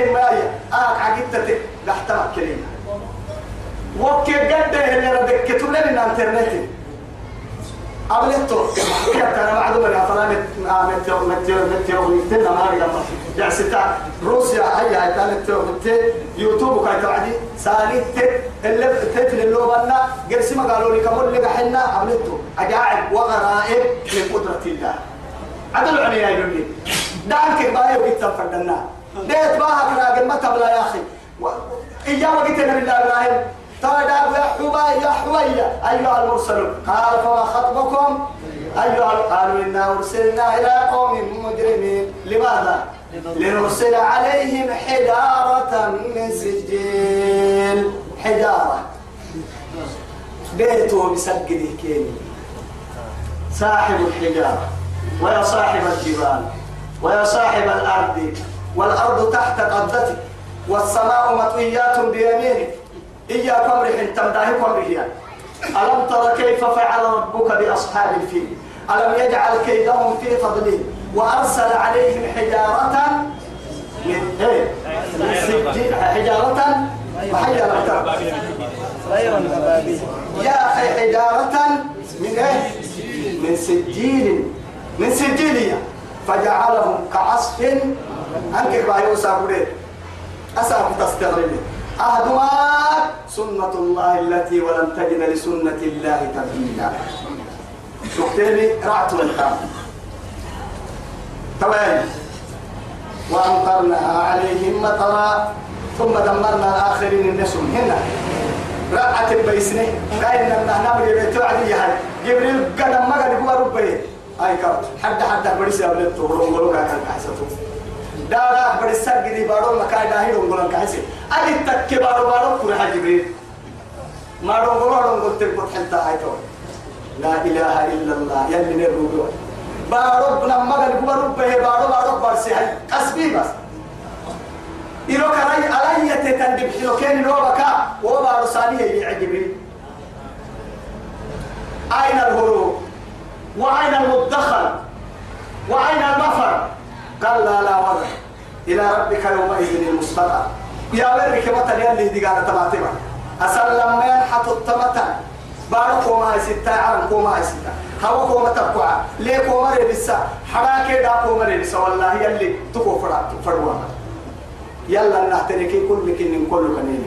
مايا؟ آك عقدتك. لحتمك كلمة وكي قد اللي ردك؟ لنا الإنترنت. قبلته كنت أنا معلومه يا فلان متيو متيو متيو متيو ما هي لما جالسة روسيا هي هي كانت متيو يوتيوب كانت وعدي سالي تت اللي تت اللي بنا قرسي ما قالوا لي كمل لي حنا قبلته أجاعب وغرائب من قدرة الله. عدل علي يا يبني دانك بايو كتاب فردنا ديت باها كراجل ما تبلا يا أخي. إياه وقت النبي إبراهيم. قال يا حبا يا حويا أيها المرسلون. قال فما خطبكم؟ أيها قالوا إنا أرسلنا إلى قوم مجرمين. لماذا؟ لنرسل عليهم حجارة من سجيل. حجارة. بيته بسجده كيني صاحب الحجارة. ويا صاحب الجبال. ويا صاحب الأرض. والأرض تحت قبضتك والسماء مطويات بيمينك. إياك أمرح تمداه أمره ألم تر كيف فعل ربك بأصحاب الفيل؟ ألم يجعل كيدهم في تضليل؟ وأرسل عليهم حجارة من إيه؟ سجين. حجارة؟ يا أخي حجارة من إيه؟ من سجيل من سجيلية فجعلهم كعصف أنك بأيو سابوري. أسأل تستغرب أهدمات سنة الله التي ولم تجد لسنة الله تبديلا. شفتني رعت والتام تمام وأمطرنا عليهم مطرا. ثم دمرنا الآخرين النسم. هنا. رأت البيسنة لما نمر يبيتو عدي هاي جبريل قدم قد هو ربي أي كارت حد حد بريس يا ولد تورون ولو كان حسته دارا برسك دي بارو مكاي داهي دونغولان كايسي ادي تك بارو بارو كورا جبريل. ما دونغولو دونغول تلقط حتى هايتو. لا إله إلا الله يلي نرغو بارو لما قال بارو به بارو بارو برسي هاي. قسبي بس. إلو كراي علي تتندب. إلو كان لو بكا وبارو سانيه يبيع جبريل. أين الهروب وأين المدخل وأين المفر. قال لا لا وضع. إلى ربك يومئذ المستقر يا برك متى يلي دي قال تماتما أسلم من حط التمتا بارك ما ستة عرم كوما ستة هوا كوما تبقى ليه كوما ربسا حراكي دا كوما ربسا والله يلي تكو فرات فروا. يلا نحتركي كل كن كل كنين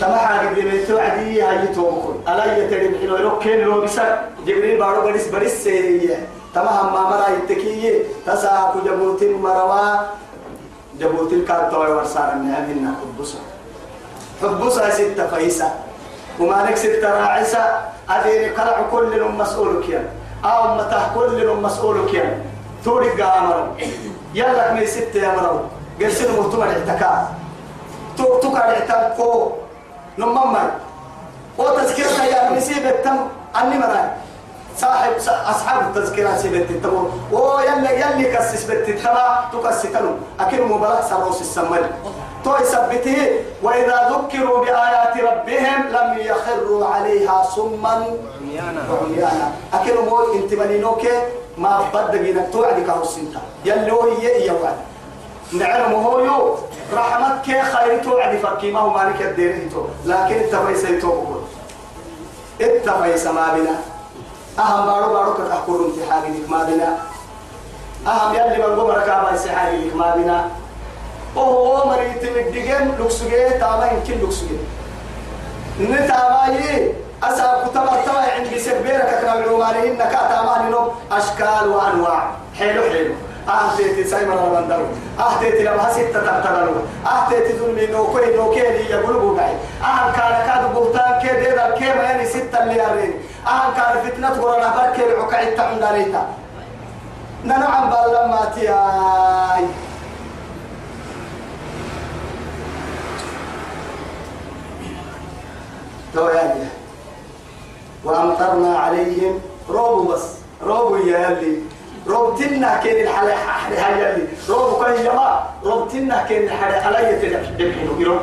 تمحا قبل توعدي هاي توكل ألا يترم حلو يروكين لو بسك جبريل بارو بريس بريس سيئة. تمام ما مرا يتكيه تساكو جبوتين مروا جبوتين كارتوي ورسار النهاية حبسا حبسا ستة فايسة وما نك ستة راعسة أديني قلع كل مسؤول كيان أو متى كل مسؤول كيان توري قامر يلا من ستة يا مرو قرسل مهتمة الاعتكاف تو تو كان اعتكاف نمم وتذكرة يا نسيب أني مراي صاحب أصحاب التذكرة سيبت التمر و يلي يلي كسس بت التما تكسكنوا أكيد مبارك سروس السمر تو يثبته وإذا ذكروا بآيات ربهم لم يخروا عليها صما. عميانا. أكيد مو إنت منينوك ما بدك إنك توعد كهوسنتا يلي هو هي وعد. نعلم هو يو. رحمتك خير توعد فكي ما هو مالك الدين لكن التفايس يتوبكم التفايس ما بنا. أهم بارو بارو كتحكور امتحان لك ما بنا. أهم يلي من قمر كابا يسحان لك ما بنا. وهو مريت مدقين لكسوجي تاما يمكن لكسوجي نتاماي أسا كتما تما عندي سبيرك كنا العمالين كاتاما نو أشكال وأنواع. حلو حلو. أهتيتي سايمر البندر أهتيتي لما ستة تبتغلوا أهتيتي ظلمي نوكوي نوكيني يقولوا بعي أهم كان كادو بوتان كي ديدا كيما يعني ستة الليالين أهم كان فتنة قرانا بركي العكا التعن داريتا ننعم باللما تياي تو يعني وأمطرنا عليهم روبو بس روبو يا اللي روب تنا كين الحلا هاي اللي روب كان يما روب تنا كين الحلا على يتدحين يرو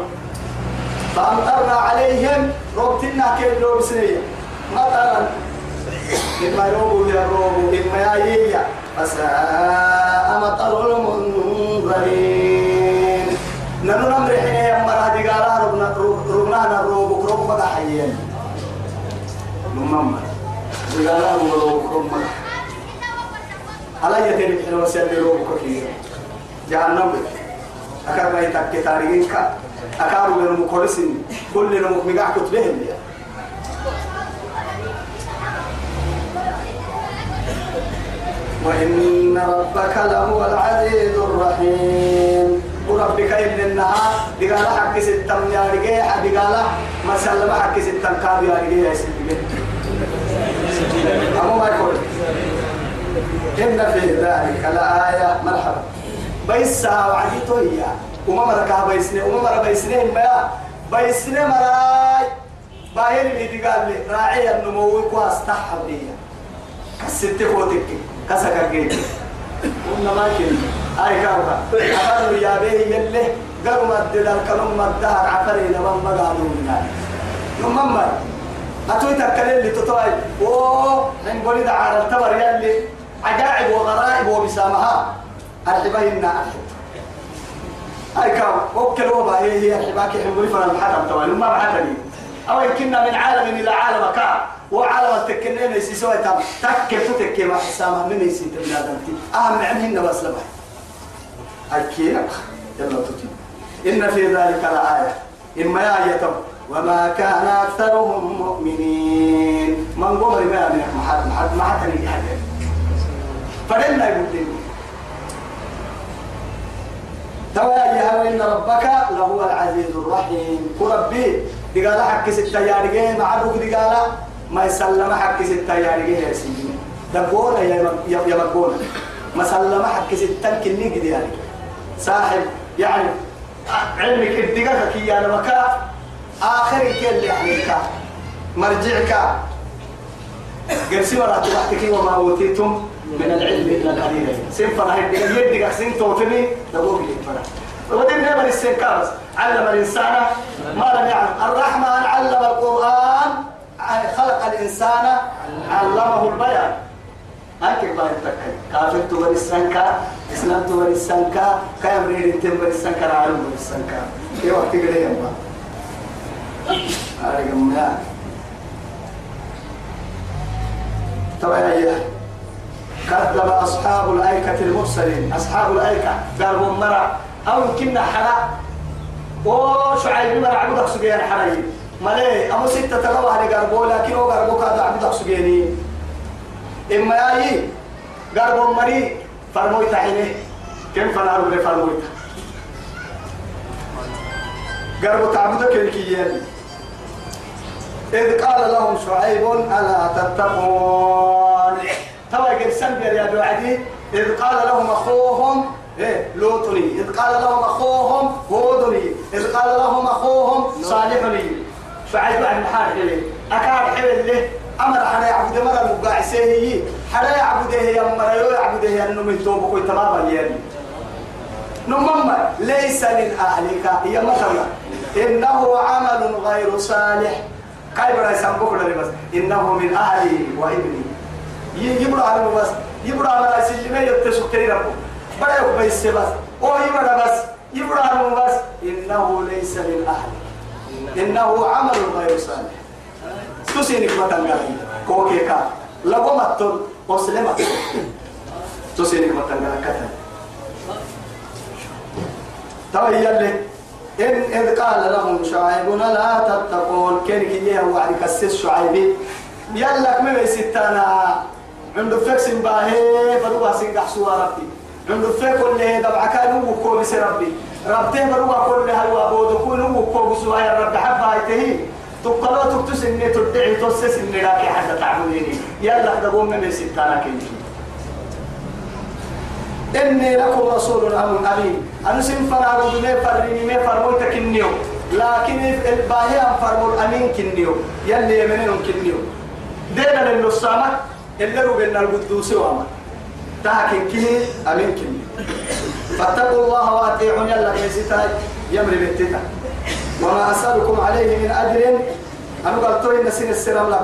فأمطرنا عليهم روب تنا كين لو بسنية. مطرا. إما روب يا روب إما يا يا فساء مطر المنذرين. ننو نمر حين يمر هذه قالها ربنا ربنا نروب كروب بقى حيين. نمم. قالها روب كروب بقى على يتني حين وسيل روب كثير. جهنم أكاد ما يتكي تاريخك أكاد من المكورسين كل المكمقع كتبهم وإن ربك لهو العزيز الرحيم. وربك إن النهار. دقال حق ستم يا رجال دقال ما سلم حق ستم كاب يا يا سيدي. أمو ما يقول. إن في ذلك لآية. مرحبا. بيسا وعديتو هي وما مركا بيسنة وما مرا بيسنة ما بيسنة مراي. باهر اللي دقال لي راعي النمو كواس تحب لي كسيتي خوتك كسكا جيت قلنا ما كن هاي كاوكا أفر يا به يله قالوا ما تدل الكلام ما الدهر عفري لما ما قالوا لنا. نمم أتوي تكلم اللي تطوي. أوه. من قولي دعارة التبر يلي. عجائب وغرائب وبسامها. أرحبهن أرحب. هاي كاو وكلوا باهي هي أرحباك حبولي فانا محرم توي لما بعدني أو يمكننا من عالم إلى عالم كا وعالم التكنين يسي سوى تام. تكي تتكي ما حسامة من يسي تبنادمتي أهم عنهن بس لبح أكيد يلا تجي. إن في ذلك لآية. إما آية وما كان أكثرهم مؤمنين. من قبل ما يعني محد محد ما فلنا يقول لي توا يا وإن ربك لهو العزيز الرحيم. وربي دقال حق ستة يارجيه معروف دقال ما يسلم حق ستة يارجيه يا سيدي. دبونا يا يا مقبونا ما سلم حق ستة كني قد يعني. صاحب يعني علمك الدقاقة كي أنا مكا آخر كل يعني كا مرجعك. قرسي ولا تبحتك وما أوتيتم. من العلم إلا قليلا سنفنا هيك يدك سن توفني دبوك لي فنا ودين نعمل السنكارس علم الإنسان. ما لم يعلم. الرحمن علم القرآن. خلق الإنسان. علمه البيان. هاي كيف يتكلم كافر تبر السنكا إسلام تبر السنكا كام ريد تبر السنكا عالم تبر السنكا في وقت يا ما هاي جمعنا طبعا يا كذب أصحاب الأيكة المرسلين. أصحاب الأيكة قالوا مرة أو يمكننا حلا. وشعيب مرة عبدك سجين حري ملي أمو ستة تلوى على قربو. لكن هو قربو كاد عبدك سجيني إما ياي قربو مري فرموي تحيني كم فنارو لي فرموي قربو تعبدك الكيان إذ قال لهم شعيب ألا تتقون؟ توا قرسن يا دوعدي إذ قال لهم أخوهم إيه لوطني. إذ قال لهم أخوهم هودني. إذ قال لهم أخوهم صالحني. شعيب عن حال إليه أكاد حبل له. أمر حنا يعبد مرة المقاعسيه حنا يعبده يا مرة يعبده يا من توبك وتماما يعني نمم ليس من أهلك. يا مثلا إنه عمل غير صالح. كيف لا يسمبك بس إنه من أهلي وابني. يبرا على بس يبرا على سلمة يتسوق تري ربه بڑا يبقى بس أو يبرا بس يبرا على بس إنه ليس من أهلي إنه عمل غير صالح. تسينك مثلا كوكيكا لقوم التل وسلمة تسينك مثلا كتل ترى يلي إن إذ قال لهم شعيب لا تتقون كان كي هو عن كسس شعيب يلا كم ستانا. عنده فكس باهي فلوها سنقح سوا ربي. عنده فك اللي دبع كان هو كو بس ربي. ربته بروها كل هوا بود كل هو كو بس يا رب حبها يتهي تقلوا تكتس إني تدعي تسس إني راكي حتى تعبديني يلا دبوم من ستانا كني إني لكم رسول أمين. أنا سنفر أرد ما فرني ما فرموت كنيو لكن الباهي أم فرمو الأمين كنيو. يلي يمنين كنيو. دينا للنصامة. اللي ربنا القدوس وما تاكن كني أمين كنيو فاتقوا الله وأطيعون يلا كيسيتا يمري بالتتا وما أسألكم عليه من أجر. أنا قلت إن سن السلام لك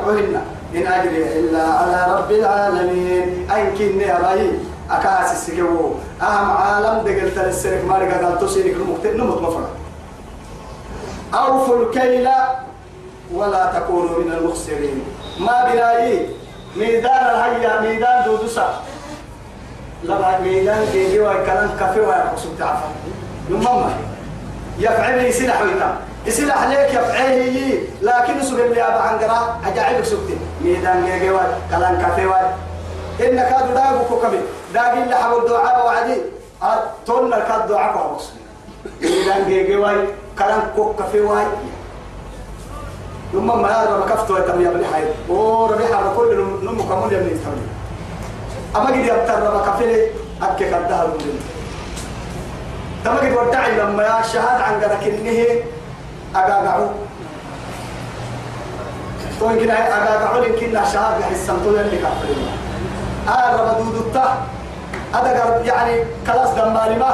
إن أجري إلا على رب العالمين. أين كني أبايي أكاس السكو أهم عالم دقل تلسلك مارك قال تسيرك نمت نمت مفرد أوفوا الكيل ولا تكونوا من المخسرين. ما بلاي ميدان الهيا ميدان دودوسا لا ميدان جيجي وكلام كافي ويقصد تعفى نمما يفعل يسيل حويتا يسيل عليك يفعله لكن سبب اللي أبا عنقرا أجعلك سبتي ميدان جيجي وكلام كافي ويقصد إنك هذا داغو كبير. داغي اللي حبوا الدعاء وعدي. تون الكاد دعاء وعصر إذا جيجي واي كلام كوك في واي. ثم ما هذا ما كفتوا يتم يبني حي وربي حرب كل نمو كمول يبني تمني أما قد يبتر ربا كفلي أكي قدها المدن تما قد ودعي لما يا شهاد عن قدك إنه أقاقعو. تو يمكن أقاقعو لكن شهاد يحسن طول اللي كفلي آه ربا دودو التا هذا يعني كلاس دمالي ما.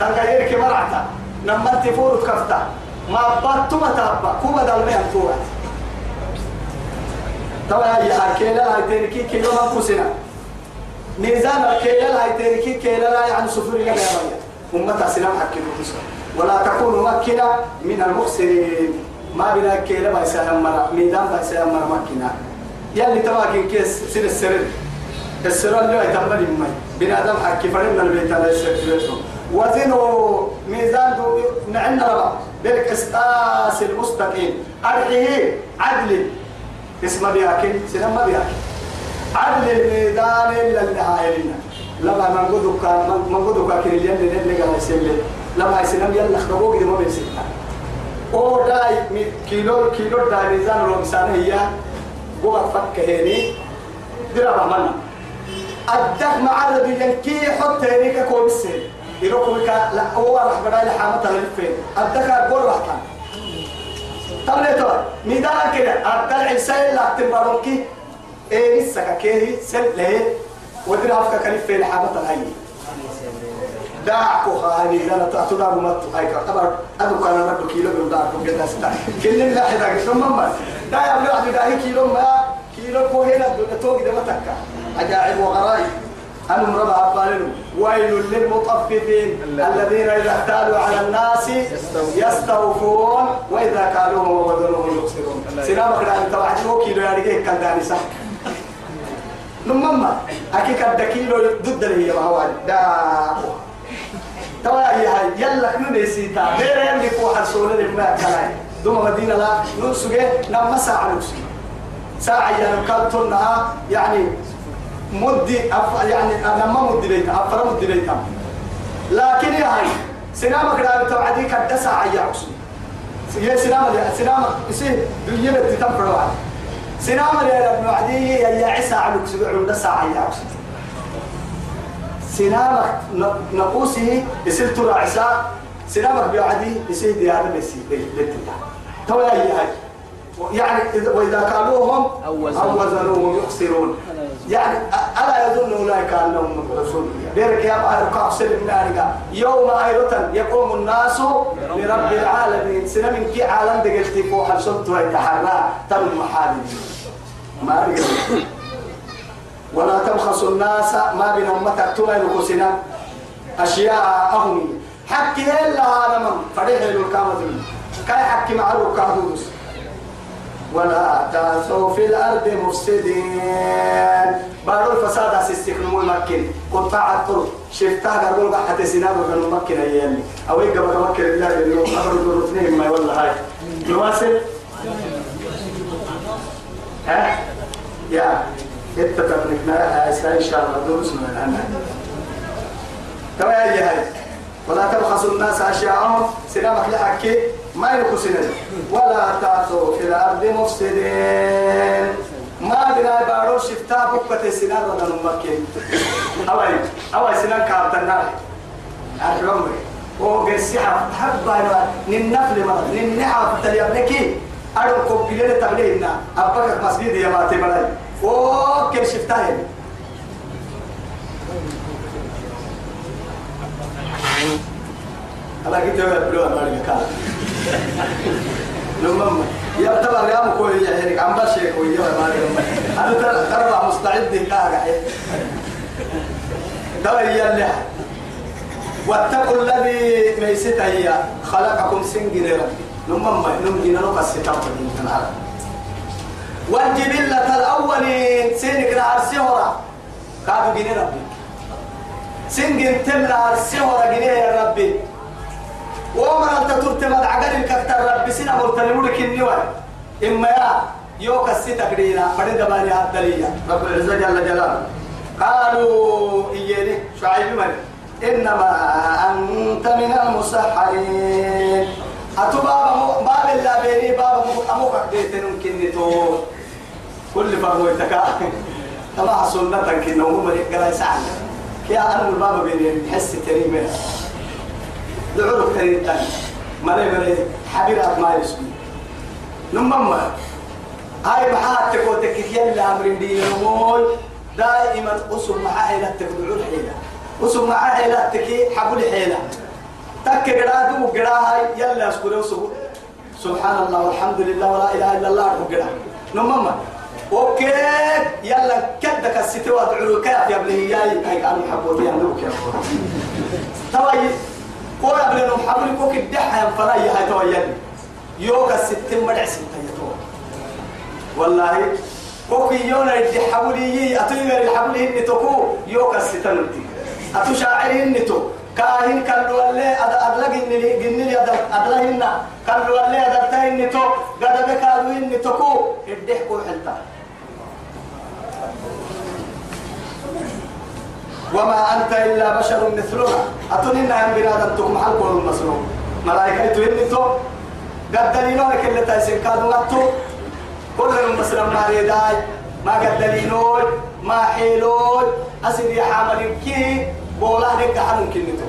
تلقى يركي مرعتا. لما انت فورت كفتا. ما بطو ما تابا كوما دلمي انتوات طبعا هي كيلا هاي تركي كيلو ما كوسنا ميزان الكيلا هاي تركي كيلا لا يعني صفر يا بيا أمة سلام حكي ولا تكونوا مكنا من المخسرين. ما بنا كيلا ما يسلم مرة ميدان ما يسلم مرة مكنا يلي تواكين كيس سن السرر السرر اللي يتمنى المي بنادم حكي فرنا البيت على السرر وزنوا ميزان نعنا ربا. بالقسطاس المستقيم. أرحيه عدل. اسم بياكل سنم بياكل. عدل الميدان هايلنا لما من قدو كان من قدو كان اللي قال يسلي لما يسلم يلا خربوك دي ما بيسلم أو داي كيلو كيلو داي ميزان لو مسانه هي. قوة فك هيني. درا منا. الدك مع الذي ينكي حتى هيك كوبسين يروكم كا لا هو راح بدأ لحامة الفين الدكار قول كان. طب ليه ترى؟ ميدان كده. الدلع السيل لا تبرمكي إيه لسه كيه سل له ودري أفكا كان في لحامة الهي داعكو هاني لا تعتذر مت هاي كبر أدو كان رد كيلو من داعكو كده. ستا كل لا حدا ثم ما دا يا ابن عبد الله كيلو ما. كيلو كوهنا توقي ده متكا أجاعب وغراي. أنهم ربع أبالهم ويل للمطففين الذين إذا احتالوا على الناس يستوفون. وإذا كالوهم ووزنوهم يخسرون سلام أخرى أنت وعدوك كيلو يعني كيف كان داني صح؟ نمما أكيد كد كيلو ضد اللي هي ما دا توا هي هاي يلا كنا نسيتا. غير يلي كو حرسونا لما كلاي. دوما مدينة لا نما ساعة نسوجي ساعة يعني كالتنا يعني مدي أف يعني أنا ما مدي بيتا أفر مدي بيتا لكن يا هاي سينما كده بتوعدي كده ساعة يا عصي يا سينما يا سينما يصير دنيا بتتفرع سينما يا ابن عدي يا يا عيسى على سبع عند ساعة يا عصي سينما نقوسه يصير ترى عيسى سينما بيعدي يصير دي هذا بس للتلا تو يا هاي. يعني وإذا كالوهم أو وزنوهم يخسرون. يعني ألا يظن أولئك أنهم مبعوثون بيرك يا بحر كافسر من أرجع يوم أيضا يقوم الناس لرب العالمين. سنة من كي عالم دقلت فوق حسبت ويتحرى تم محارم ما ولا تبخسوا الناس. ما بين أمتك توما نقصنا أشياء أهم حكي إلا هذا من. فريح الكامل كاي حكي معروف كهدوس ولا تعثوا في الأرض مفسدين بارو الفساد أسيستكنمو مكين قطاع الطرق شفتها قربون حتى سناب وكانوا مكين أيامي أو إيقا بك مكين الله لأنه أخرج الرتنين ما يولى هاي نواصل ها يا تبنكنا إن شاء الله دروس من الأمان تمام يا هاي ولا تبخسوا الناس أشياءهم. سنامك لحكي ما يكسن ولا تعثوا في الأرض مفسدين. ما بنا بارو شفتا بكة سنان ولا نمكن أوي أوي سنان كابتنا أرحم وقسي حب أنا ننفل ما ننحف تليابنكي أرو كوبيلة تبلينا أبقى مسجد يا ماتي ملاي. وكل شفتا ala kita ya bro amari ka. لما يا ترى يا مكو يعني عم بشيك ويا ما أنا ترى ترى مستعد كاغا دوي يلي واتقوا الذي ميست هي خلقكم سنجن ربي نمم نمجن نقص من العرب والجبلة الأولين سينك نهار سهرة كادوا جني ربي سنجن تمنع السهرة جني يا ربي ومن أنت ترتمد عقل الكفتر ربي سنة مرتنمولك النوى إما يا يوك الستة كدينا بدي دباني هالدلية رب العزة جل جلاله. قالوا إياني شعيب من إنما أنت من المسحرين. أتو بابا باب الله بيني بابا أموك بيتن ممكن تو كل فرمو يتكا تبع سنة كنا هم قال يسعد يا أنا البابا بيني حس تريمة. دعوه كريم تاني مالي مالي حبيرات ما يسمي. نمما هاي محاتك وتكك يلا أمرين دين موي دائما أصل مع عائلتك دعو الحيلة أصل مع عائلتك حبل الحيلة تك قرادو قراها يلا أشكر سبحان الله والحمد لله ولا إله إلا الله قرا. نمما أوكي. يلا كدك الستوى دعو كيف يا إبني. ياي هاي كانوا حبوتي يا نوك يا كو يا ابني محمد كوك الدحة فلا هاي تويا يوك الستين مرع ستة والله كوكي يونا يدي حولي أتوي الحبل هني تكو يوك الستنتي أتو شاعر هني تو. كاهن كالو اللي أدلق هني جنني أدلق هنا كالو اللي أدلتا هني تو. قد بكالو هني تكو يدي كو حلتا. وما أنت إلا بشر مثلنا. أتونينا هم بنادم تكم حلقه المسلوم ملائكة هني تو. قد دليلونك اللي تايسين كادو نتو كل مسلم ما ريداي ما قدلينوي ما حيلوي. أسد يا حامل كي بولا لك حنون كنتو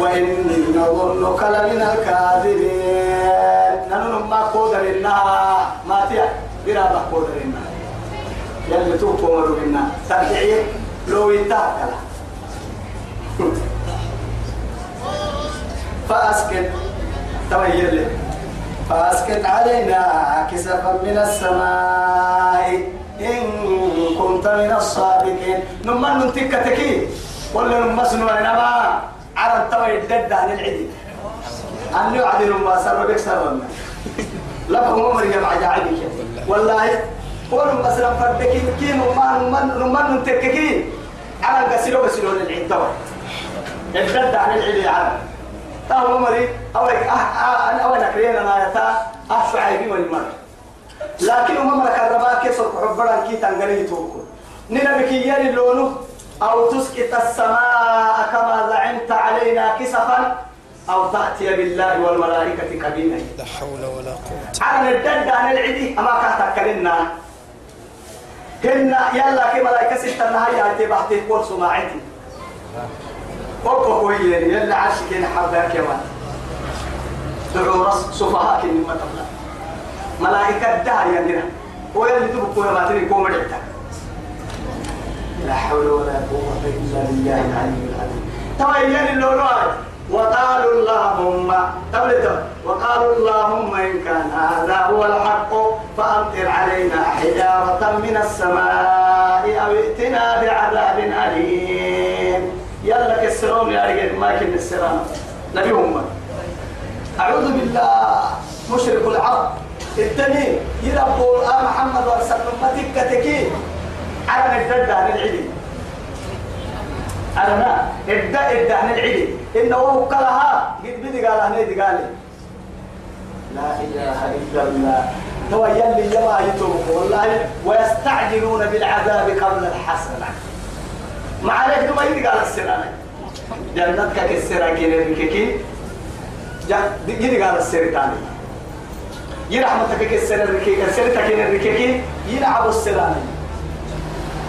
وإني نظنك لمن الكاذبين. نحن ما قدر إنها ما تيا. برا قدر إنها يلي توقف مروا إنها ترجعي لو يتاكل فأسكت. تبين فأسكت علينا كسفا من السماء. إن كنت من الصادقين. نمان ننتك تكي. ولا نمسنو إنما عرب توي الدد عن العدي أن يعدل ما سر بك سرنا لكم عمر جمع جاعدك والله قول مثلا فردك كي نمان نمان نمان ننتك كي. عرب قسلو قسلو توي الدد عن العدي عرب. تاو مري أو أه أه أنا أو نكرين أنا يتا أه شعيبي والمر لكن هم مرك الرباك يسرق حبران كي تنقلي توكل. ننا بكيان اللونو أو تسقط السماء كما زعمت علينا كسفا. أو تأتي بالله والملائكة كبيرا لا حول ولا قوة. على الدد عن العدي أما كاتكلنا هن يلا كي ملائكة ستة نهاية أتي بحتي كور سماعتي وقفوا هي يلا عرش كين حباك يا مان دعوا رس سفهاء كين ما تبلا ملائكة ده يا نرا هو اللي تبقوا يا ماتري كوم دعتا لا حول ولا قوة إلا بالله العلي العظيم. تبين اللولوات وقالوا اللهم تبلت وقالوا اللهم إن كان هذا هو الحق فأمطر علينا حجارة من السماء أو ائتنا بعذاب أليم. يلا كسرون يا رجال ما كن السلام. نبي هم. أعوذ بالله. مشرك العرب. التنين آه محمد ورسل أمتك على الدد عن ما الدد الدد عن العلم إنه وكلها قد بدي قال هنيدي قال. لا إله إلا الله. هو يلي يما يتوب والله ويستعجلون بالعذاب قبل الحسنة. ما عليك دوما يدي قال السنة جنتك كسرة كيني كيكي يدي قال السنة تاني. يرحمتك كسرة ركيكي كسرة كيني ركيكي يلعب السنة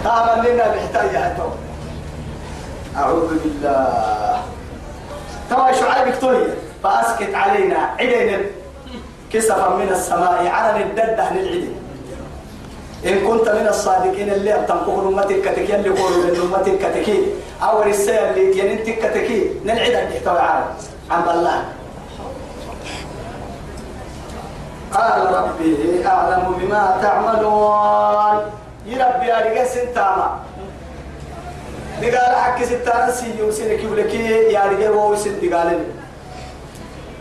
قام لنا بحتاج أتو أعوذ بالله. توا شعيب كتوي فأسكت علينا عدنا. كسفا من السماء على الدد العدن إن كنت من الصادقين اللي تنقل أمتك كتكي اللي يقولوا من أمتك كتكي. أو الرسالة اللي ينتك كتكي. نلعد الحتوى عالم عن الله قال ربي أعلم بما تعملون. يربي أرجع سنتاما دقال حكي ستانا سيو سيني كيولكي يا رجال وهو سن دقالين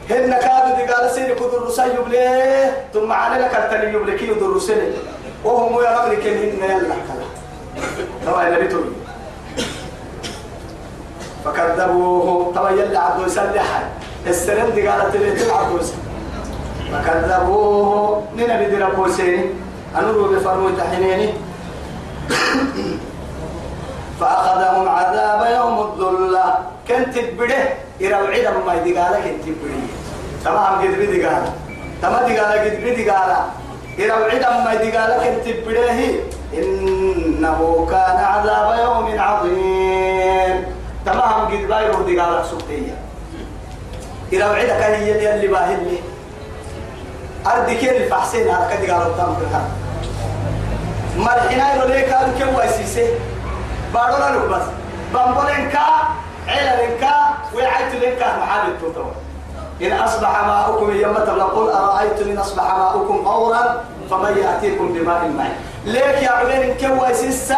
هن كادوا دقال سيني كدر رسا يبليه ثم عنا لك التني يبلكي يدر رسلي وهم يا رب لكن هن يلا كلا طبعا اللي تقول فكذبوه طبعا يلا عبدو يسلح السنين دقالة اللي تلعب فكذبوه نينا بدي ربو سيني أنورو بفرمو تحنيني فأخذهم عذاب يوم الظلة. كنت تبده يروعد ما يدقالك كنت تبده تمام قد بدي قال تمام دي قال قد بدي قال يروعد ما يدقالك كنت تبده إنه كان عذاب يوم عظيم. تمام قد بايرو دي قالك سبتية. يروعدك هي اللي باهلني أردي كير الفحسين؟ على كدي قالوا تام كذا ما الحين يقول لك هذا كم واسيسه بارولا لك بس بامبولنكا علنكا وعيت لك محابب توتو إن أصبح ماؤكم يوم تقول أرأيتم إن أصبح ماؤكم غورا فمن يأتيكم بماء معين ليك يا عبين كم واسيسه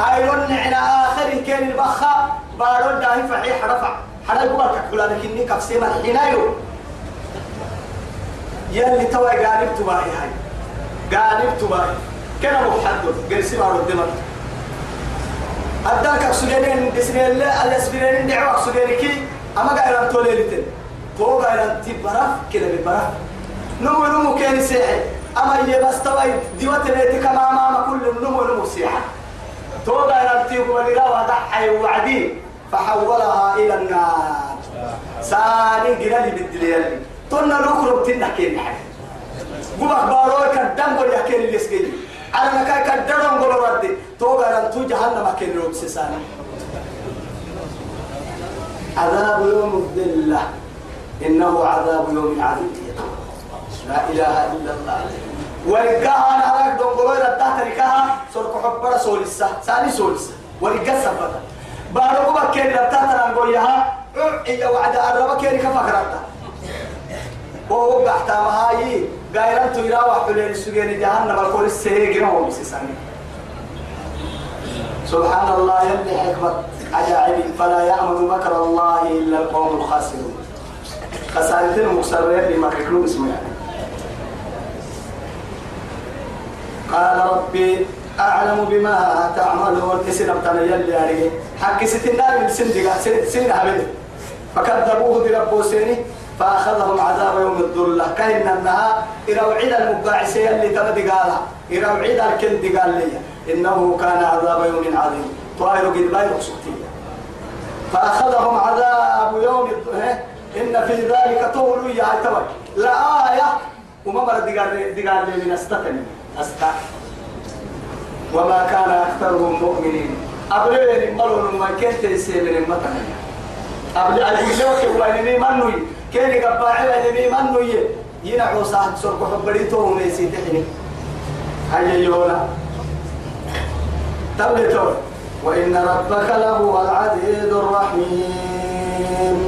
أيرون عنا آخر كان البخا بارون داهي فحيح رفع. يقول لك كلا لكني كفسي ما الحين يقول يلي توا قالب تباهي هاي. قالب تباهي. كنا محدد قرسي مع الدمر أدلك سجنين بسم الله الأسبرين دعوة سجنك أما قايل توليلتين تو قايل تبرف كده ببرف نمو نمو كان سيحي. أما يبس توا ديوات اللي كما ما كل نمو نمو سيحة تو قايل تيبو ولغا وضحي وعدي. فحولها إلى النار. ساني قلالي بالدليل. تنا نخرج تنا كين حاجة قبك باروي كدام قول يحكي لي سكين على مكان كدام قول ردي. توقع أن تو جهنم كين روب سسانا عذاب يوم الذلة إنه عذاب يوم عظيم. لا إله إلا الله. ورقاها أنا أراك دون قولي ردها تركها سرق حبرا سولسة. ساني سولسة. ورقا سفتا بارو قبك كين ردها تنقويها إيا وعد أربا كين كفكرتها وهو بحتى مهاي قايران تيرا وحلين السجين جهنم الكل السيجنا هو سبحان الله يلي حكمة عجائب فلا يأمن مكر الله إلا القوم الخاسرون. خسارتين مكسرين بما كلهم اسمه يعني. قال ربي أعلم بما تعملون اسم ابتنا يلي عليه حق ستنا من سندقة سين عبد فكذبوه بربو سيني. فأخذهم عذاب يوم الذلة كأن أنها إروعد المقاعسية اللي تبدي قالها. إروعد الكند قال لي إنه كان عذاب يوم عظيم. طائر قد لا يقصدتي فأخذهم عذاب يوم إن في ذلك طول يا توي لا آية. وما مرة دقال دقال من استتني أستا وما كان أكثرهم مؤمنين. أبلين ملون ما كنت متنا أبلين أقول لك وين منوي كيني قباعي لنمي من نوية ينعو صاحب سرق حبريتو وميسي تحني هيا يونا تبلتو وإن ربك لهو العزيز الرحيم.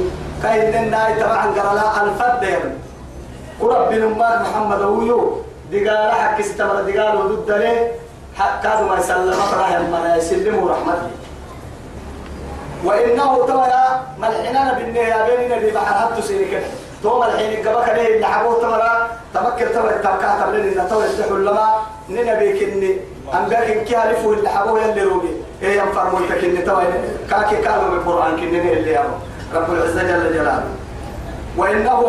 كاين الناي طبعا قرلا الفدر ورب نمار محمد ويو. دقال حق استمر دقال ودد له كادوا ما يسلم فرح ما يسلموا رحمته وإنه ترى ملحنا بالنهاية بيننا اللي بحر حتى سيرك تو ملحين قبك ليه اللي حبوه تمرا تمكر تمر التمكا تمرين إن تو يفتحوا لما ننا بيكني. أم بيكن كيالفوا اللي حبوه اللي روبي. إيه ينفر ملتك إني تو كاكي كانوا بالقرآن كنني اللي يابو رب. العزة جل جلاله. وإنه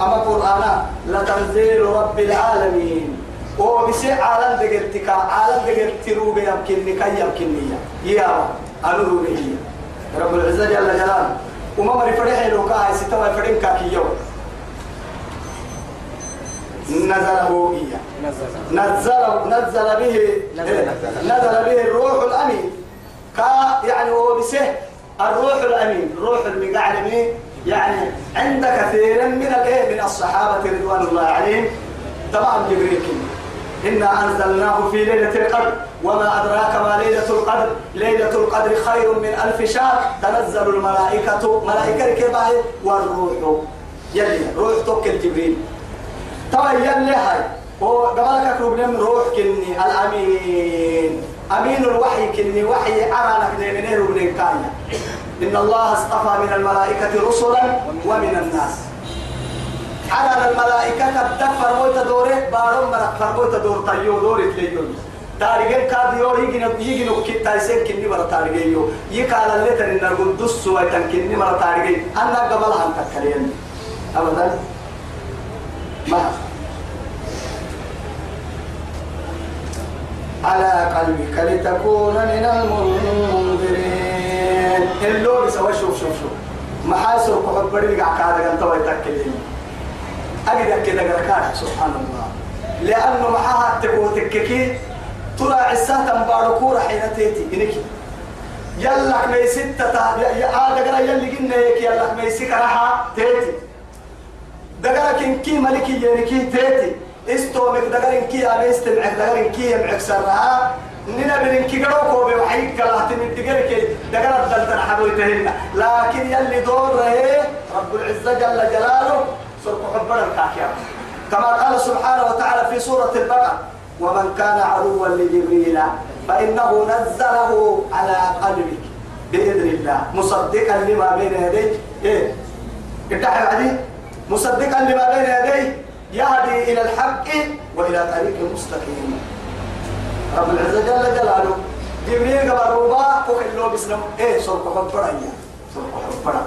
أما قرآن لتنزيل رب العالمين. وبسي عالم دقلتك عالم دقلت روبي يمكنني كي يمكنني يا أنو هي. رب العزة جل جلاله. وما مري فرح لو كاي ستوا فرين كاكي يوم نزله إياه. نزل نزل به نزل به الروح الأمين. كا يعني هو بسه الروح الأمين. روح المقعلمين يعني عند كثير من الإيه من الصحابة رضوان الله عليهم. طبعا جبريل إنا أنزلناه في ليلة القدر. وما أدراك ما ليلة القدر. ليلة القدر خير من ألف شهر. تنزل الملائكة ملائكة كباه والروح. يلي روح توكل جبريل طبعا يلي هاي. وقبلك كروب روح كني الأمين. أمين الوحي كني وحي أرانا من من كايا إن الله اصطفى من الملائكة رسلا ومن الناس. على الملائكة تدفر موت دورك بارم مرق فرموت دور تيو دورت ليون تاريخين كابيو يجي يجي نكتة تايسين كني مرة تاريخيو يكال اللي ترى نقول دس ويتن كني مرة تاريخين. أنا قبل هم تكلين أبدا. ما؟ على قلبك لتكون من المنذرين. اللو بسوا شوف شوف شوف. محاسر قحب بدي قاعد كان تو يتكلم أجد كده قركان سبحان الله. لأنه معها تقوى تككي. ترى عساتا باركورة حين تيتي إنك. يلا ما ستة يا هذا قرا يلي قلنا هيك يلا ما يسك راحة تيتي. دقرا كي ملكي ينكي تيتي. استو مك دقرا كي أنا استمع دقرا كي يمعك سرها. نينا بدن كي قروكو بوحيك كلا تمد دقرا كي دقرا دلتنا حبويتهن لكن يلي دور رب العزة جل جلاله سورة حبنا الكاكيا كما قال سبحانه وتعالى في سورة البقرة ومن كان عدوا لجبريل فإنه نزله على قلبك بإذن الله. مصدقا لما بين يديه إيه؟ ادعي بعدين مصدقا لما بين يديه يهدي إلى الحق وإلى طريق مستقيم. رب العزة جل جلاله. جبريل قبل ربا وكله بسلم. إيه؟ سورة حبنا سورة حبنا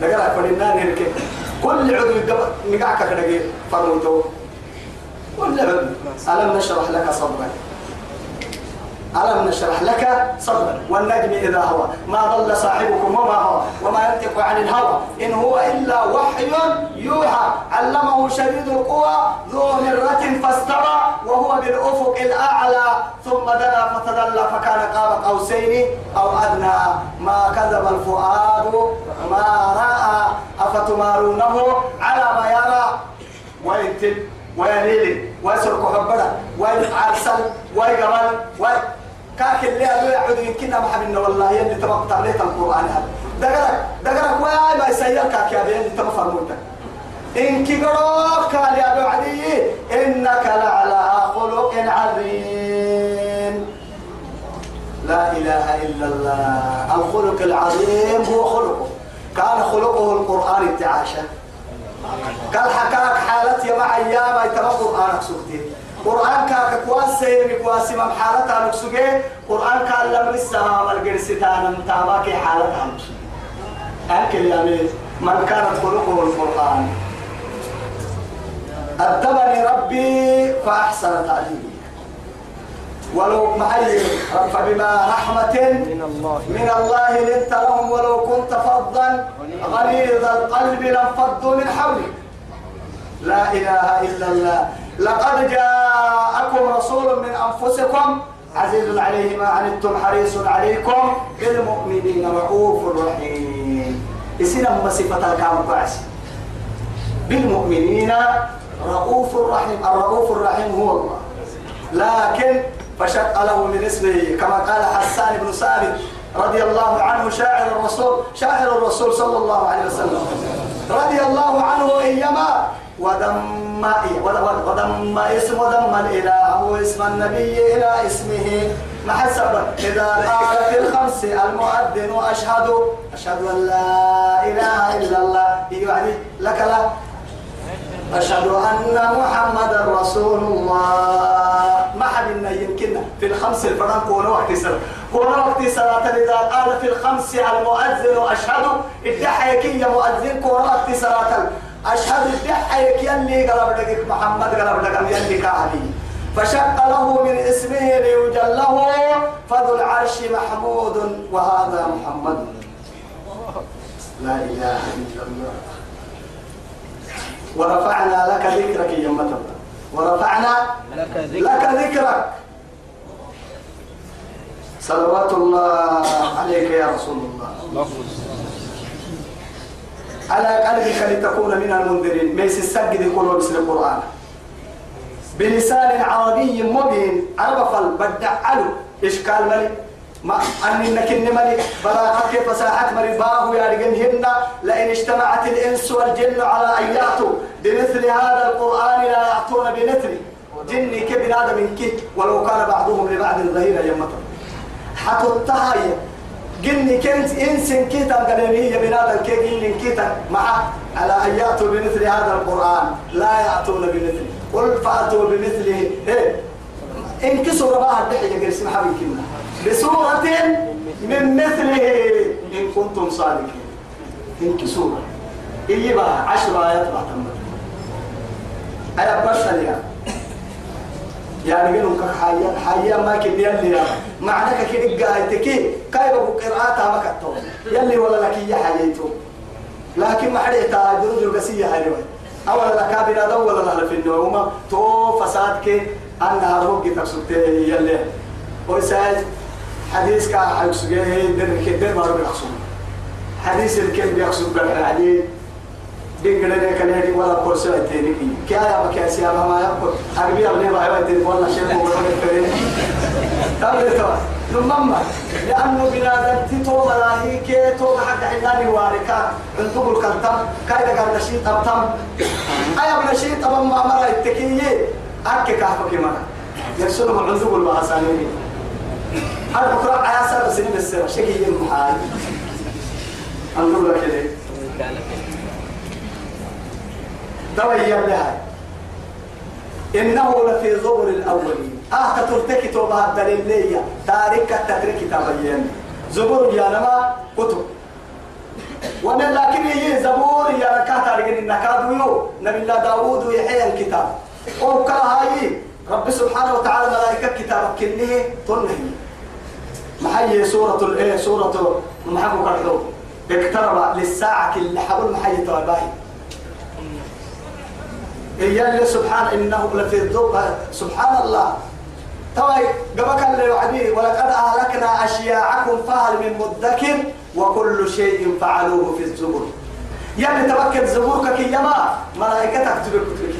دقلا فلنا نرك كل عضو نقعك كده فرموتو عضو ألم نشرح لك صدرك ألم نشرح لك صدرك والنجم إذا هو ما ضل صاحبكم وما هو وما ينطق عن الهوى. إن هو إلا وحي يوحى. علمه شديد القوى. ذو مرة فاستوى. وهو بالأفق الأعلى. ثم دنا فتدلى. فكان قاب قوسين أو أدنى. ما كذب الفؤاد. ما رأى. أفتمارونه على ما يرى. وينتب ويليل ويسرق حبنا ويعرسل ويقبل وي كاك اللي أبو يعود يمكننا محبنا والله يلي تبقى عليه القرآن هذا. دقرك دقرك ويا ما يسير كاك يا بيان تبقى فرموتك إن كبروك قال يا أبو عدي إنك لعلى خلق عظيم. لا إله إلا الله. الخلق العظيم هو خلقه. كان خلقه القرآن التعاشى قال حكاك حالتي مع أيام يتبقى قرآنك سكتين قرآن كاك كواسي مكواسي مم حالتها نكسوكي قرآن كان لم نسها والقرستان متاباكي حالتها نكسوكي أكل يعني من كانت خلقه القرآن. أدبني ربي فأحسن تعليمي. ولو معي فبما رحمة من الله. من الله لنت لهم ولو كنت فظا. غليظ القلب لانفضوا من حولك. لا إله إلا الله. لقد جاءكم رسول من أنفسكم عزيز عليه ما عنتم حريص عليكم بالمؤمنين رؤوف رحيم. إسنا صفة الكام كويس بالمؤمنين رؤوف رحيم الرؤوف الرحيم هو الله. لكن فشق له من اسمه كما قال حسان بن ثابت رضي الله عنه شاعر الرسول شاعر الرسول صلى الله عليه وسلم. رضي الله عنه أيما ودم ودم اسم ودم الإله اسم النبي إلى اسمه. ما حسب إذا قال في الخمس المؤذن أشهد. أشهد أن لا إله إلا الله. يعني لك لا. أشهد أن محمد رسول الله. ما حد يمكن في الخمس الفرن كون وقت سنة كون وقت صلاة إذا قال في الخمس المؤذن أشهد. ادحيك يا مؤذن. كون وقت صلاة أشهد. ادحيك يلي قلب لك محمد قلب لك يلي كاهلي فشق له من اسمه ليجله. فذو العرش محمود. وهذا محمد. لا إله إلا الله. ورفعنا لك ذكرك يا متى. ورفعنا لك ذكرك, صلوات الله عليك يا رسول الله. على قلبك لتكون من المنذرين. ميس السجد يقولوا بسم القرآن بلسان عربي مبين. عرب فل بدع إشكال ملك ما أني نكن ملك براءة كيف ساحت ملك باه يا رجلهن لئن اجتمعت الإنس والجن على أن يأتوا. بمثل هذا القرآن لا يأتون بمثله جني كبن آدم منك ولو كان بعضهم لبعض ظهيرا حتى التهاي. جني كنت إنسان كيتا قلمي بنادم كي جني كيتا مع على أن يأتوا بمثل هذا القرآن. لا يأتون بمثله قل فأتوا بمثله. إيه؟ إن كسر بها الدحية قرسم حبيبكم بسورة من مثله إن كنتم صادقين. إن كسورة إيه بقى؟ عشر آيات بعد أنا بشر يعني يعني قالوا كحيا حيا ما كبي يلي معناك كده قايتك كاي ابو قراءتها ما كتو يلي ولا لك يا حييتو. لكن ما حد يتاجر القسية هاي أولا لك بنا دو ولا لا في النوم. تو فسادك أنا هروق تقصد يلي. ويساج حديث كا حيقصد در كدر ما رو يقصد حديث الكلب يقصد بالعديد دين قلنا كان ولا كورس تاني كيا يا بكي سيا ما يقول أربي أبني ما يبغى تاني ولا شيء مو ولا كذا تابع توا ثم لأنه بنادم تتو ملاهي كي تو حد حلاني واركا انتو الكلتم كايدا قال نشيط أبتم. أي أبن نشيط أبن ما مرة التكية. أكي كافك مرة. يرسلهم عندو الباسانين هذا بكرة عياسة سنين السنة. شكي يمحاي انظر لك كده. تويا لها إنه لفي زبر الأولين. آه تترتك توبها الدليلية تاريخ التترك تبين. زبور يا نما كتب. ومن لكن هي زبور يا ركعة تاريخ النكاد يو نبي الله داوود يحيى الكتاب. وكا هاي رب سبحانه وتعالى ملائكة كتاب كنه تنهي. محيي سورة الايه سورة محبو كردو اقترب للساعة اللي حبل محيي توباهي هي اللي سبحان انه لفي الذوق سبحان الله. توي قبك اللي وعدي ولقد أهلكنا أشياعكم فهل من مدكر؟ وكل شيء فعلوه في الزبر. يعني تبكت زبورك كيما ملائكة تكتب كتبك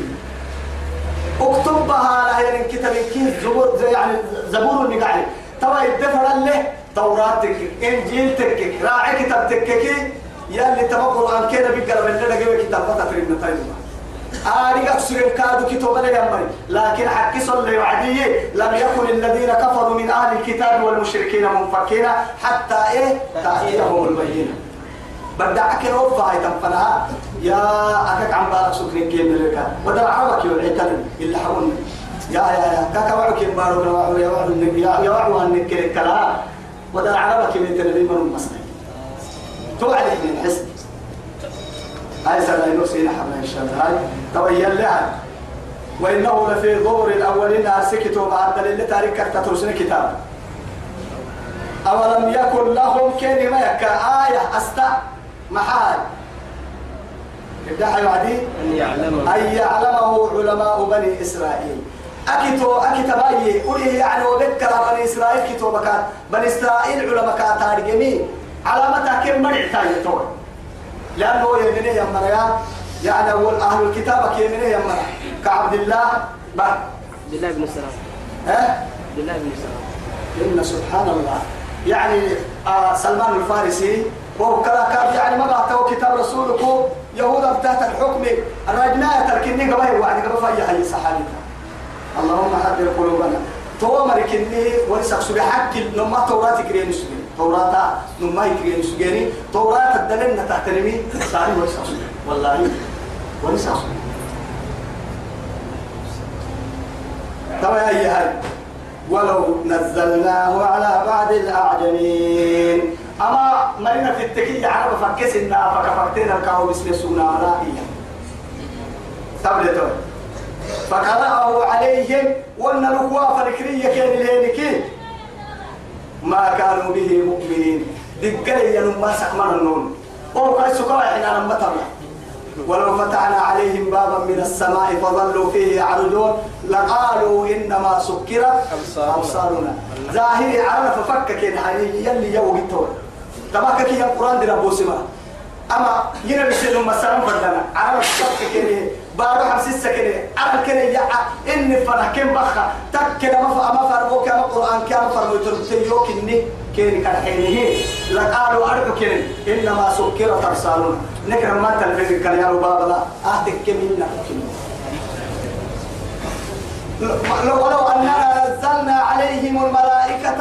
اكتبها لها يعني كتاب كيف زبور يعني زبور النقاعي توي الدفر له. توراتك إنجيلتك راعي كتابتك. يلي تبقى القرآن كده بيقرأ من لنا كتاب فتره من تايمه آري أكسر الكاد كتب يمري لكن حكي صلى وعدي. لم يكن الذين كفروا من أهل الكتاب والمشركين منفكين حتى إيه؟ تأتيهم البينة. بدعك الوفا هاي تنفنها. يا أكاك عم بارك سكرين كيم لك. ودر عربك يولعتن اللي حرون يا يا يا كاكا وعوك يبارك وعو يا وعو يا يا وعو أنك كلا. ودر عربك يبتن لي من المصري توعد من حسن هاي سنة نسينا حبنا إن شاء الله. هاي تبين لها وإنه لفي ظهور الأولين أرسكتوا بعد دليل تاريخ تترسن كتاب. أولم يكن لهم كلمة يكا آية أستا محال. ابدأ أن يعلمه. أن يعلمه علماء بني إسرائيل. أكتو أكتباي قولي يعني وذكر بني إسرائيل كتوبك بني إسرائيل علماء كاتارجمي علامتها كم مرع تايتون لأنه يمني يمنا يعني أول أهل الكتاب يمني يمنا كعبد الله بقى عبد الله بن سلام. ها عبد الله بن سلام. إن سبحان الله. يعني آه سلمان الفارسي وهو كلا كاب يعني ما بعته كتاب رسولك يهودا تحت الحكم الرجناية تركني قبل وعد قبل فيا سحالتها اللهم حذر قلوبنا. تو مركني ورسخ سبي حق نما توراة كريم سبي. توراة نما كريم سبي. توراة الدلنا تحت نمي ساري سبي. والله. سبي. طبعا هي هاي ولو نزلناه على بعض الأعجمين. أما مرينا في التكية عرب فكسنا فكفرتنا الكاو مثل سونا رائية. تبلتون. فقرأه عليهم وأن الأخوة فالكرية كان الهينكي ما كانوا به مؤمنين. دقلي ينما سكمنا النون. أو قد سكوا إحنا تبلع ولو فتحنا عليهم بابا من السماء فظلوا فيه يعرجون. لقالوا إنما سكرت أبصارنا. ظاهري عرف فكك الحني يلي يوم التور تباكك يا القران دي ربو سما أما ينا بسلم مسلم فدنا عرف فكك بارو حمسيس كده عرف كده يا ان فرح كم بخا. تك كده ما ما فرمو كما القران كما فرمو ترتيو كني كين كان حينه لقالوا عرف كده إنما سكرت ابصارنا نكر ما تلفز كان يا رباب لا اهتك كمنا ولو أننا نزلنا عليهم الملائكة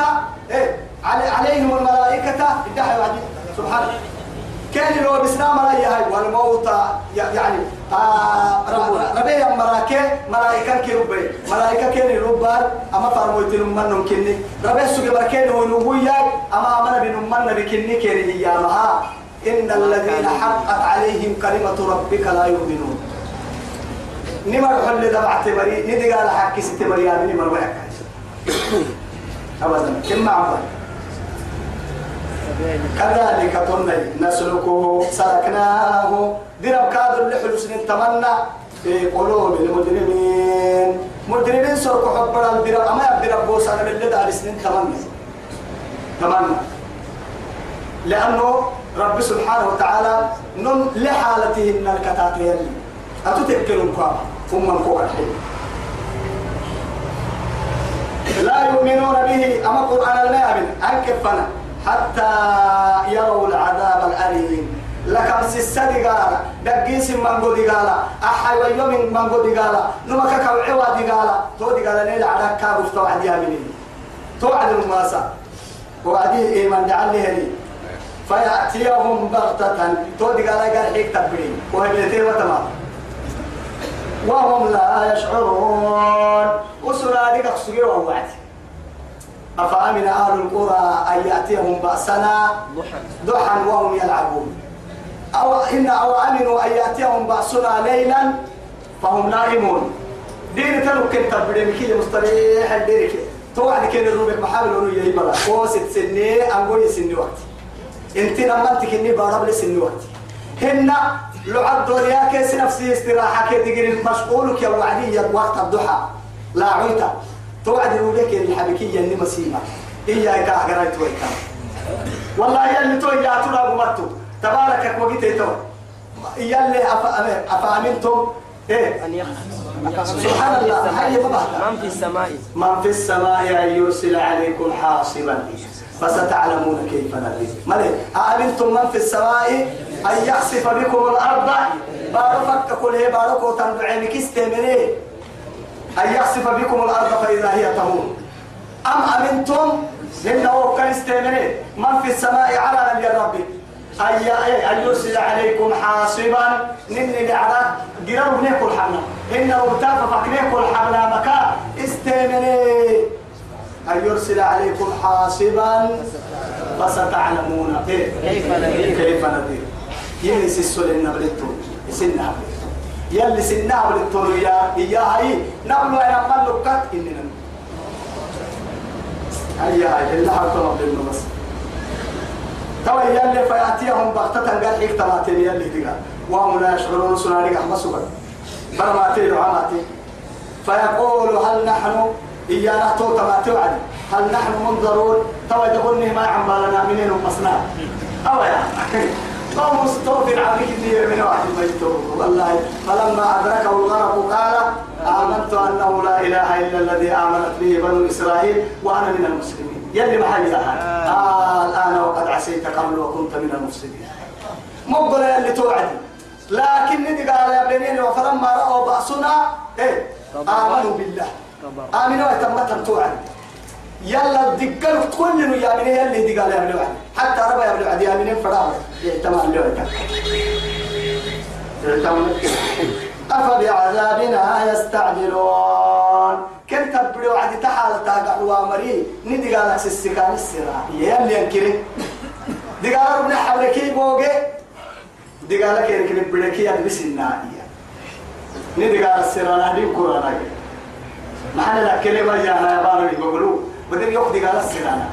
إيه علي عليهم الملائكة وعدي سبحان كان لو بسنا ملايا هاي والموت يعني آه ربي مراكة ملائكة كربي ملائكة كان ربار أما فرموت لمن كني ربي سوق مركين ونبويا أما أمنا بنمنا بكني كان هي إن الذين حقت عليهم كلمة ربك لا يؤمنون. نمر حل دبعت مري ندي قال حكي ست مريم نمر وياك أبدا. كم عبد كذلك تني نسلكه سلكناه. درب اللي سنين تمنى. في قلوب المجرمين. مجرمين سرق حب الدرب أما يبدرب بوس أنا بالله دار سنين تمنى. تمنى. لأنه رب سبحانه وتعالى نن لحالتهن الكتاتين. أتتكلم كوا ثم فوق الحين لا يؤمنون به. أما قرآن المؤمن أنكفنا حتى يروا العذاب الأليم. لكم سيسدي قال دقيس من قد قال أحي ويوم من قد قال نما كاكو عوادي قال تو دي قال نيل على كابوس توعد يا مني. توعد الماسا وعدي إيمان دعال لي فيأتيهم بغتة تو دي قال قال حيك تبرين. وهي بيتين وتمام. وهم لا يشعرون. وسنا دي قصقي ووعد أفأمن أهل القرى أن يأتيهم بأسنا ضحى. وهم يلعبون؟ أو إن أو أمنوا أن يأتيهم بأسنا ليلا فهم نائمون. دين تلو كنت بدمكي مستريح الديرك. توعد كين الروبك محاول أنه يهيبلا قوسة سنة أنقول سنة وقت. انت لما انت كني بارب لسنة وقت. هن لعب دنيا كيس نفسي استراحة كي تقري مشغولك يا وعدي وقت الضحى. لا عيتا توعد لك الحبكية اللي مسيمة. إياك أحقرأت ويكا والله يلي تو يا ترى بمتو تبارك وقت تو يلي أفأمنتم إيه؟ أن سبحان الله. هاي بابا. من في السماء. من في السماء أن يرسل عليكم حاصبا. فستعلمون كيف نذير مالي أأمنتم من في السماء أن يخسف بكم الأرض؟ بارفك كل هي باركو تنبعينك استمري أن يخسف بكم الأرض فإذا هي تمور أم أمنتم؟ إنه كان استمري من في السماء على ربي أي أن يرسل عليكم حاصبا. نني لعرا. قرروا بنيكو الحمنا إنه ارتاف فكنيكو الحمنا مكان استمري أن يرسل عليكم حاصبا. فستعلمون. إيه. كيف نذير؟ كيف نذير؟ يلي سيسول النبلتو سنها يلي سنها بلتو يا يا هاي. نبلو أنا ملكت إننا هيا هاي اللي حطوا بالنو بس. توا يلي فيأتيهم بغتة قال حيك تماتين يلي تقال وهم لا يشعرون سنارك أحمد سبب برماتين وعماتين فيقول هل نحن إيانا تو تماتي وعدي؟ هل نحن منظرون؟ توا يقولني ما عم بالنا منين ومصنع أو يا. قوم مستوفر عليك الدير من واحد ميتو والله فلما أدركه الغرق قال آمنت أنه لا إله إلا الذي آمنت به بنو إسرائيل وأنا من المسلمين. يلي محل آه. الآن وقد عسيت قبل وكنت من المفسدين. مقبل يلي توعدي لكن ندي قال يا بنين وفلما رأوا بأسنا إيه؟ آمنوا بالله. آمنوا يتمتن توعد. يلا الدقل كل يا من يلي دي قال يا وعد. حتى ربا يا ابن وعد. يا من فرام يهتم له أفبعذابنا يستعجلون. كنت بدو وعد تحال تاقع وامري. ندي قال السكان السراء يلي ينكري. دي قال ربنا حولكي بوغي دي قال كيرك بدكي يا بسنا ندي قال السراء دي كورانا معنا لا كلمة يا أنا بارو يقولوا بدل يأخذ قال السنانة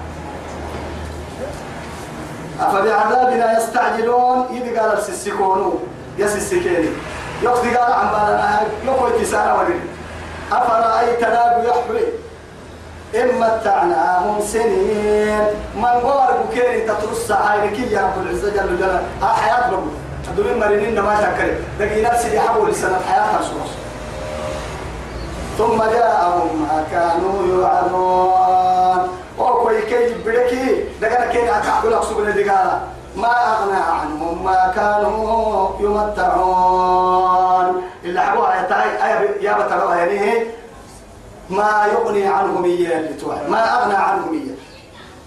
أفبعذابنا يستعجلون؟ إذ قال السسكونو. يسسكيني يأخذ قال عن بالنا يقول تسانا ودل أفرأيتنا يحوي إن متعناهم سنين. من غور بكيري تترص عينك يا رب العزة جل جلاله. ها حياة بقول الدنيا مرينين ما تكرر دقي نفسي يحول لسنة حياتها سورة ثم جاءهم ما كانوا يوعدون وكوي كي بدكي دغنا كي اكعبل اقصبنا دغالا ما أغنى عنهم ما كانوا يمتعون. الا حبوا يا تاي يا بتروا يعني ما يغني عنه مية اللي توعد. ما أغنى عنه مية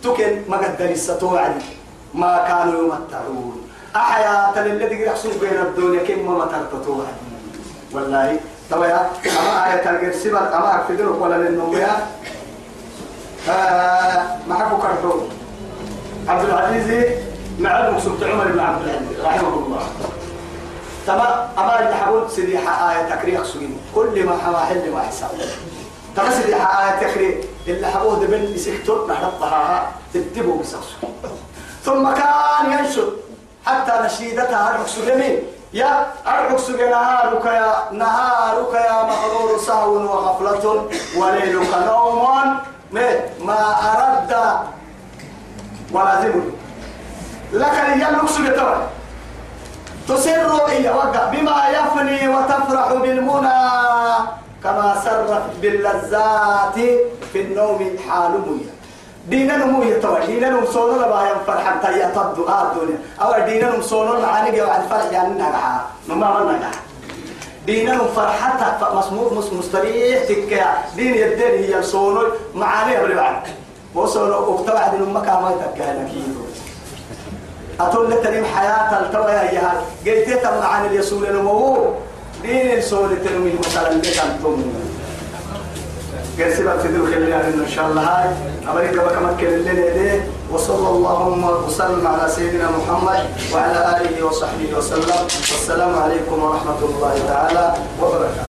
تكن ما قدر الستوعد ما كانوا يمتعون. أحياة للذي يحصل بين الدنيا كم ما ترتطوعد والله طبعا أما آية القرسبة أما أكفدرك ولا آه ما حكوا كرتون عبد العزيز مع المقصود عمر بن عبد العزيز رحمه الله. تما أما حقول سيدي آية تكريخ سجين كل ما حما حل ما حساب. تما سيدي آية تكريخ. اللي حقول دبل يسكتور نحطها تتبو بسخسو ثم كان ينشد حتى نشيدتها أرحك سجمين يا أرحك سجن نهارك يا نهارك يا مغرور سهو وغفلة وليلك نوم. ما أرد ولازم لك اليوم سجتوا تسر إيا وقع بما يفني وتفرح بالمنى. كما سرت باللذات في النوم حال دينا نمو يتوى دينا نم صونو لبا ينفر حتى يتبدو آه الدنيا أو دينا نم صونو معاني جوا عن فرح يعني نجاح نما من نجاح دينا نم فرحتها مسموح مس مستريح تكيا. دين يدين هي صونو معاني قبل بعد. وصونو اكتبع دين مكان ما يتكيا نكيدو أتول لتريم حياة التوى يا قلت تم عن اليسول نمو دين السول ترمي مثلا لك قال سبب تدرك اللي إن شاء الله هاي. أمريكا بكمل كل اللي وصلى اللهم وسلم على سيدنا محمد وعلى آله وصحبه وسلم. والسلام عليكم ورحمة الله تعالى وبركاته.